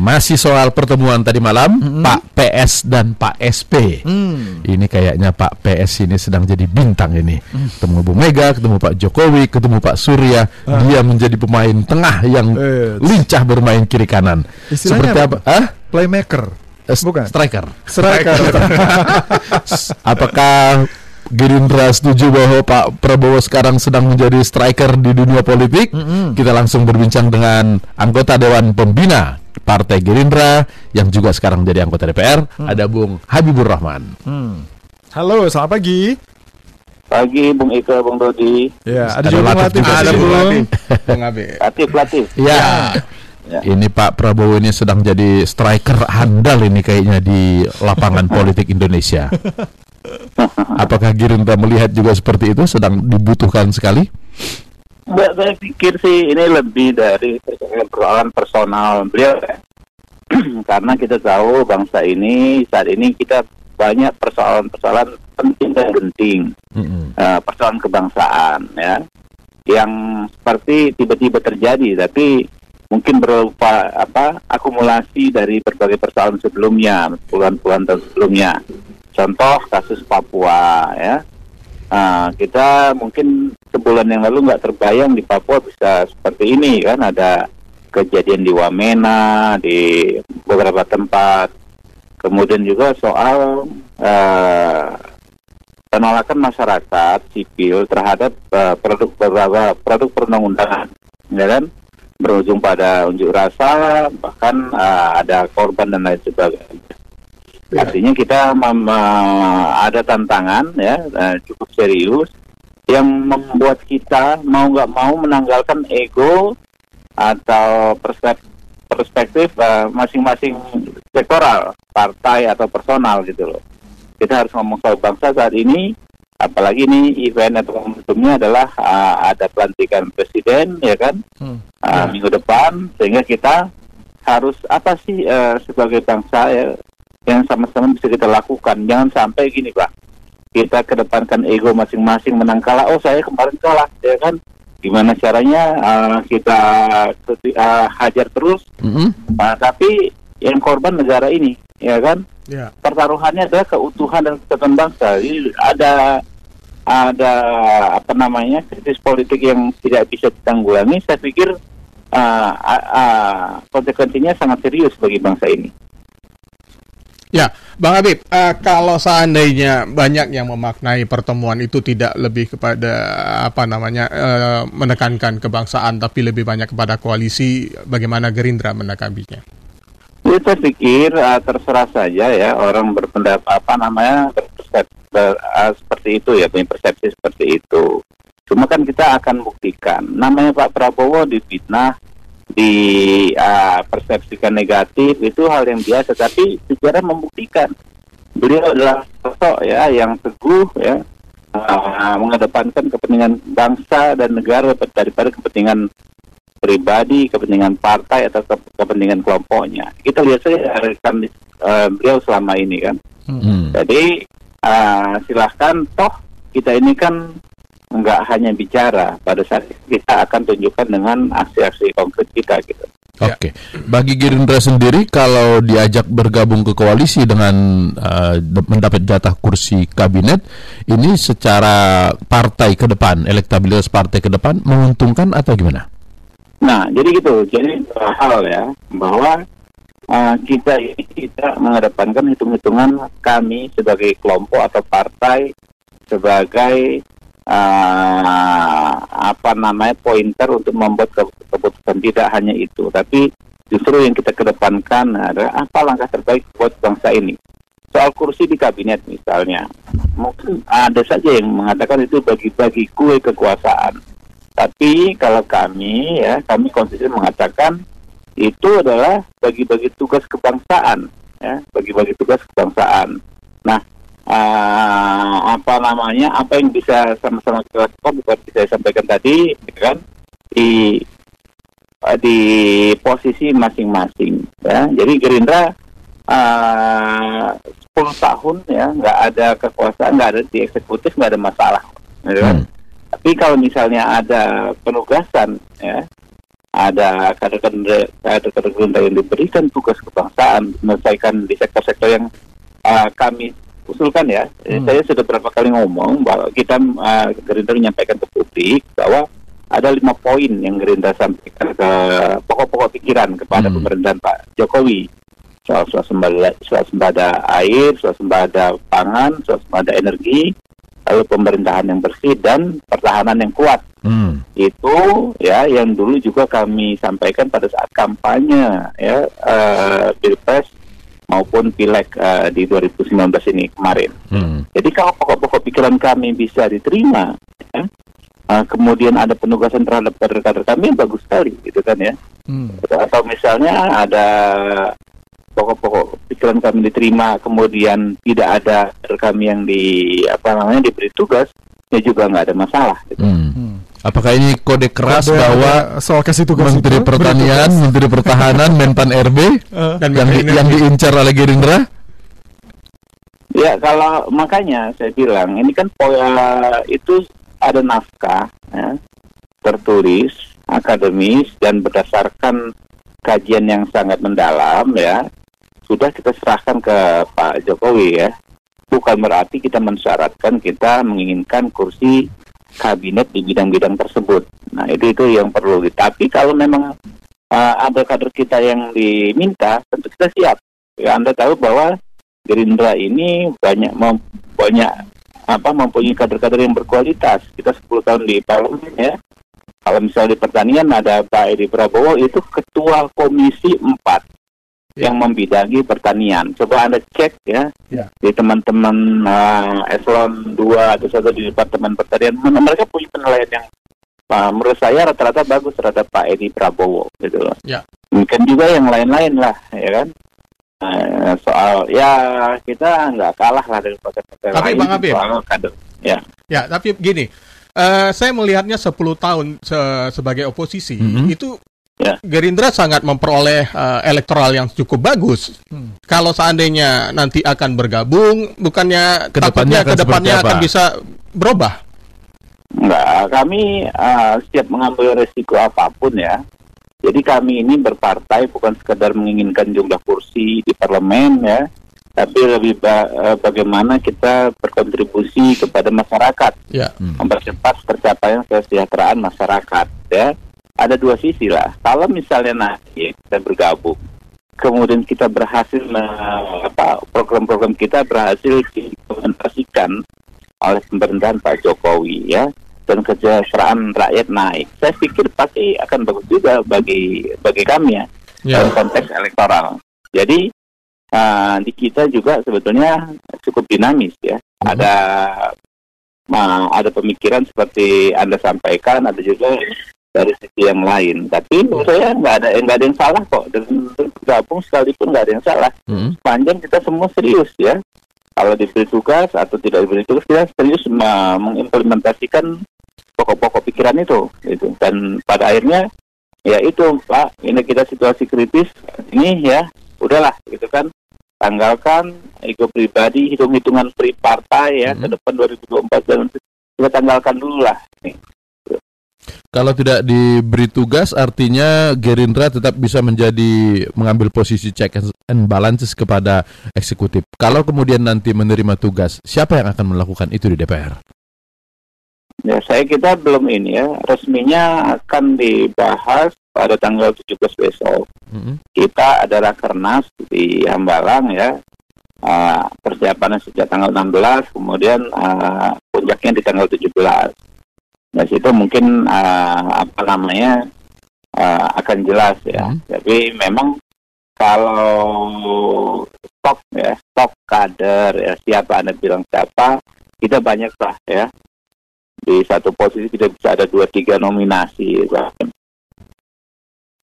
Masih soal pertemuan tadi malam Mm-mm. Pak PS dan Pak SP. Hmm. Ini kayaknya Pak PS ini sedang jadi bintang ini. Mm. Ketemu Bu Mega, ketemu Pak Jokowi, ketemu Pak Surya. Dia menjadi pemain tengah yang Ah. Eh, lincah bermain kiri kanan. Istilahnya Seperti apa? Ah? Playmaker. Eh, Bukan. Striker. Striker. Apakah Gerindra setuju bahwa Pak Prabowo sekarang sedang menjadi striker di dunia politik? Mm-mm. Kita langsung berbincang dengan anggota Dewan Pembina Partai Gerindra yang juga sekarang jadi anggota DPR, ada Bung Habibur Rahman. Hmm. Halo, selamat pagi. Pagi Bung Ika, Bung Dodi, Ya, Ada ada, juga Bung Latif Latif. juga Ada sih. Bung. Bung Abe. Latif, Latif. Ya. Ya. Ini Pak Prabowo ini sedang jadi striker handal ini kayaknya di lapangan politik Indonesia. Apakah Gerindra melihat juga seperti itu sedang dibutuhkan sekali? Mbak, saya pikir sih ini lebih dari persoalan personal beliau. ya. Karena kita tahu bangsa ini saat ini kita banyak persoalan-persoalan penting dan genting, Mm-mm. eh, persoalan kebangsaan ya, yang seperti tiba-tiba terjadi, tapi mungkin berupa apa akumulasi dari berbagai persoalan sebelumnya, puluhan-puluhan tahun sebelumnya. Contoh kasus Papua ya, Nah, kita mungkin sebulan yang lalu nggak terbayang di Papua bisa seperti ini kan ada kejadian di Wamena di beberapa tempat. Kemudian juga soal eh, penolakan masyarakat sipil terhadap eh, produk beberapa produk perundang-undangan, ya kan? Berujung pada unjuk rasa, bahkan eh, ada korban dan lain sebagainya. Ya. Artinya kita mem- ada tantangan ya eh, cukup serius yang membuat kita mau nggak mau menanggalkan ego atau perspektif perspektif eh, masing-masing sektoral partai atau personal gitu loh. Kita harus ngomong soal bangsa saat ini, apalagi ini event atau momentumnya adalah eh, ada pelantikan presiden ya kan Hmm. eh, minggu depan, sehingga kita harus apa sih eh, sebagai bangsa ya yang sama-sama bisa kita lakukan. Jangan sampai gini pak, kita kedepankan ego masing-masing menang kalah. Oh saya kemarin kalah, ya kan? Gimana caranya uh, kita uh, hajar terus? Mm-mm. Nah, tapi yang korban negara ini, ya kan? Ya. Pertaruhannya adalah keutuhan dan kesatuan bangsa. Jadi ada ada apa namanya krisis politik yang tidak bisa ditanggulangi. Saya pikir uh, uh, uh, konsekuensinya sangat serius bagi bangsa ini. Ya, Bang Habib, eh, kalau seandainya banyak yang memaknai pertemuan itu tidak lebih kepada apa namanya eh, menekankan kebangsaan, tapi lebih banyak kepada koalisi, bagaimana Gerindra menanggapinya? Ya, saya pikir uh, terserah saja ya orang berpendapat apa namanya berpersepsi ber- uh, seperti itu ya punya persepsi seperti itu. Cuma kan kita akan buktikan namanya Pak Prabowo difitnah, di uh, persepsikan negatif itu hal yang biasa. Tapi sejarah membuktikan beliau adalah sosok ya yang teguh ya uh, mengedepankan kepentingan bangsa dan negara daripada kepentingan pribadi, kepentingan partai atau ke- kepentingan kelompoknya. Kita lihat saja rekan uh, beliau selama ini kan. Mm. Jadi uh, silahkan toh kita ini kan nggak hanya bicara, pada saat kita akan tunjukkan dengan aksi-aksi konkret kita gitu. Oke, bagi Gerindra sendiri kalau diajak bergabung ke koalisi dengan uh, mendapat jatah kursi kabinet, ini secara partai ke depan, elektabilitas partai ke depan menguntungkan atau gimana? Nah, jadi gitu. Jadi dua hal ya bahwa uh, kita ini tidak mengedepankan hitung-hitungan kami sebagai kelompok atau partai sebagai uh, apa namanya pointer untuk membuat ke- keputusan tidak hanya itu, tapi justru yang kita kedepankan adalah apa langkah terbaik buat bangsa ini. Soal kursi di kabinet misalnya, mungkin ada saja yang mengatakan itu bagi-bagi kue kekuasaan. Tapi kalau kami ya, kami konsisten mengatakan itu adalah bagi-bagi tugas kebangsaan, ya, bagi-bagi tugas kebangsaan. Nah, ah, apa namanya, apa yang bisa sama-sama kita lakukan, seperti saya sampaikan tadi, ya kan, di eh, di posisi masing-masing, ya. Jadi Gerindra ah, 10 tahun ya, nggak ada kekuasaan, nggak ada di eksekutif, nggak ada masalah, ya kan. Hmm. Tapi kalau misalnya ada penugasan ya ada kader-kader yang diberikan tugas kebangsaan menyelesaikan di sektor-sektor yang uh, kami usulkan ya. Eh, Hmm. Saya sudah berapa kali ngomong bahwa kita uh, Gerindra menyampaikan ke publik bahwa ada lima poin yang Gerindra sampaikan ke pokok-pokok pikiran kepada Hmm. pemerintahan Pak Jokowi soal swasembada, swasembada air, swasembada pangan, swasembada energi, lalu pemerintahan yang bersih dan pertahanan yang kuat Hmm. itu ya yang dulu juga kami sampaikan pada saat kampanye ya eh, pilpres maupun pileg eh, di 2019 ini kemarin. Hmm. Jadi kalau pokok-pokok pikiran kami bisa diterima, ya, eh, kemudian ada penugasan terhadap kader-kader kami bagus sekali, gitu kan ya. Hmm. Atau misalnya ada pokok-pokok pikiran kami diterima, kemudian tidak ada kader kami yang di apa namanya diberi tugas, ya juga nggak ada masalah. Gitu. Hmm. Apakah ini kode keras Kode bahwa soal kasih tugas Menteri itu, Pertanian, beri Menteri Pertahanan, Menpan RB Eh, Dan yang, di- yang diincar oleh Gerindra? Ya kalau makanya saya bilang ini kan pola itu ada naskah ya, tertulis akademis dan berdasarkan kajian yang sangat mendalam ya sudah kita serahkan ke Pak Jokowi ya. Bukan berarti kita mensyaratkan kita menginginkan kursi kabinet di bidang-bidang tersebut nah itu itu yang perlu tapi kalau memang uh, ada kader kita yang diminta tentu kita siap ya Anda tahu bahwa Gerindra ini banyak mem- banyak apa mempunyai kader-kader yang berkualitas. Kita 10 tahun di parlemen ya. Kalau misalnya di pertanian ada Pak Edi Prabowo itu ketua komisi 4 Ya. Yang membidangi pertanian. Coba Anda cek ya, Ya. di teman-teman uh, eselon 2 atau satu di departemen pertanian mereka punya penilaian yang uh, menurut saya rata-rata bagus terhadap Pak Edi Prabowo gitu loh. Ya. Mungkin juga yang lain-lain lah ya kan. Eh, soal ya kita nggak kalah lah dari partai-partai Tapi, lain Bang Habib. soal kader. Ya. Ya, tapi gini, eh, saya melihatnya 10 tahun se- sebagai oposisi Mhm. itu Ya. Gerindra sangat memperoleh eh, elektoral yang cukup bagus. Hmm. Kalau seandainya nanti akan bergabung, bukannya Ke depannya akan ke depannya akan bisa berubah. Enggak, kami uh, siap mengambil resiko apa pun ya. Jadi kami ini berpartai bukan sekedar menginginkan jumlah kursi di parlemen ya, tapi lebih ba- eh, bagaimana kita berkontribusi kepada masyarakat, Ya, Hmm. mempercepat tercapaian kesejahteraan masyarakat ya. Ada dua sisi lah. Kalau misalnya nanti kita bergabung, kemudian kita berhasil apa program-program kita berhasil diimplementasikan oleh pemerintahan Pak Jokowi ya dan kesejahteraan rakyat naik. Saya pikir pasti akan bagus juga bagi bagi kami ya ya, dalam konteks elektoral. Jadi uh, di kita juga sebetulnya cukup dinamis ya. Ada uh, ada pemikiran seperti anda sampaikan, ada juga dari sisi yang lain. Tapi menurut saya nggak ada nggak ada yang salah kok. Dan bergabung sekalipun nggak ada yang salah. Hmm. Panjang kita semua serius ya. Kalau diberi tugas atau tidak diberi tugas kita serius me- mengimplementasikan pokok-pokok pikiran itu gitu. Dan pada akhirnya ya itu Pak, ini kita situasi kritis ini ya udahlah gitu kan tanggalkan ego pribadi hitung-hitungan pri partai ya Mhm. ke depan 2024 dan kita tanggalkan dulu lah Kalau tidak diberi tugas, artinya Gerindra tetap bisa menjadi mengambil posisi check and balances kepada eksekutif. Kalau kemudian nanti menerima tugas, siapa yang akan melakukan itu di DPR? ya saya kita belum ini ya resminya akan dibahas pada tanggal 17 besok Hmm. kita ada rakernas di Hambalang ya Uh, persiapannya sejak tanggal 16 kemudian uh, puncaknya di tanggal 17 nah situ mungkin uh, apa namanya uh, akan jelas ya Hmm. tapi memang kalau stok ya stok kader ya siapa anda bilang siapa kita banyak lah ya di satu posisi tidak bisa ada dua tiga nominasi bahkan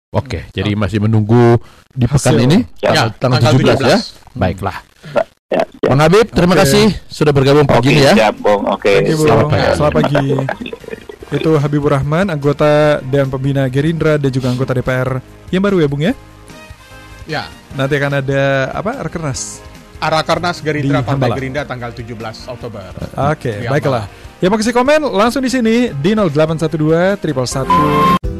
Oke, jadi masih menunggu di pekan Hasil. ini Ya, tanggal, tanggal 17 ya. Baiklah. Ya, siap. Bang Habib, terima Oke. kasih sudah bergabung pagi ini ya. siap, Bung. Oke, Bung. selamat pagi. Selamat pagi. Itu Habibur Rahman, anggota dan pembina Gerindra dan juga anggota DPR yang baru ya Bung ya. ya. Nanti akan ada apa? Rakernas. Arakarnas Gerindra Partai. Gerindra tanggal 17 Oktober. Oke, Di baiklah. Ya mau kasih komen langsung di sini di 0812 triple 1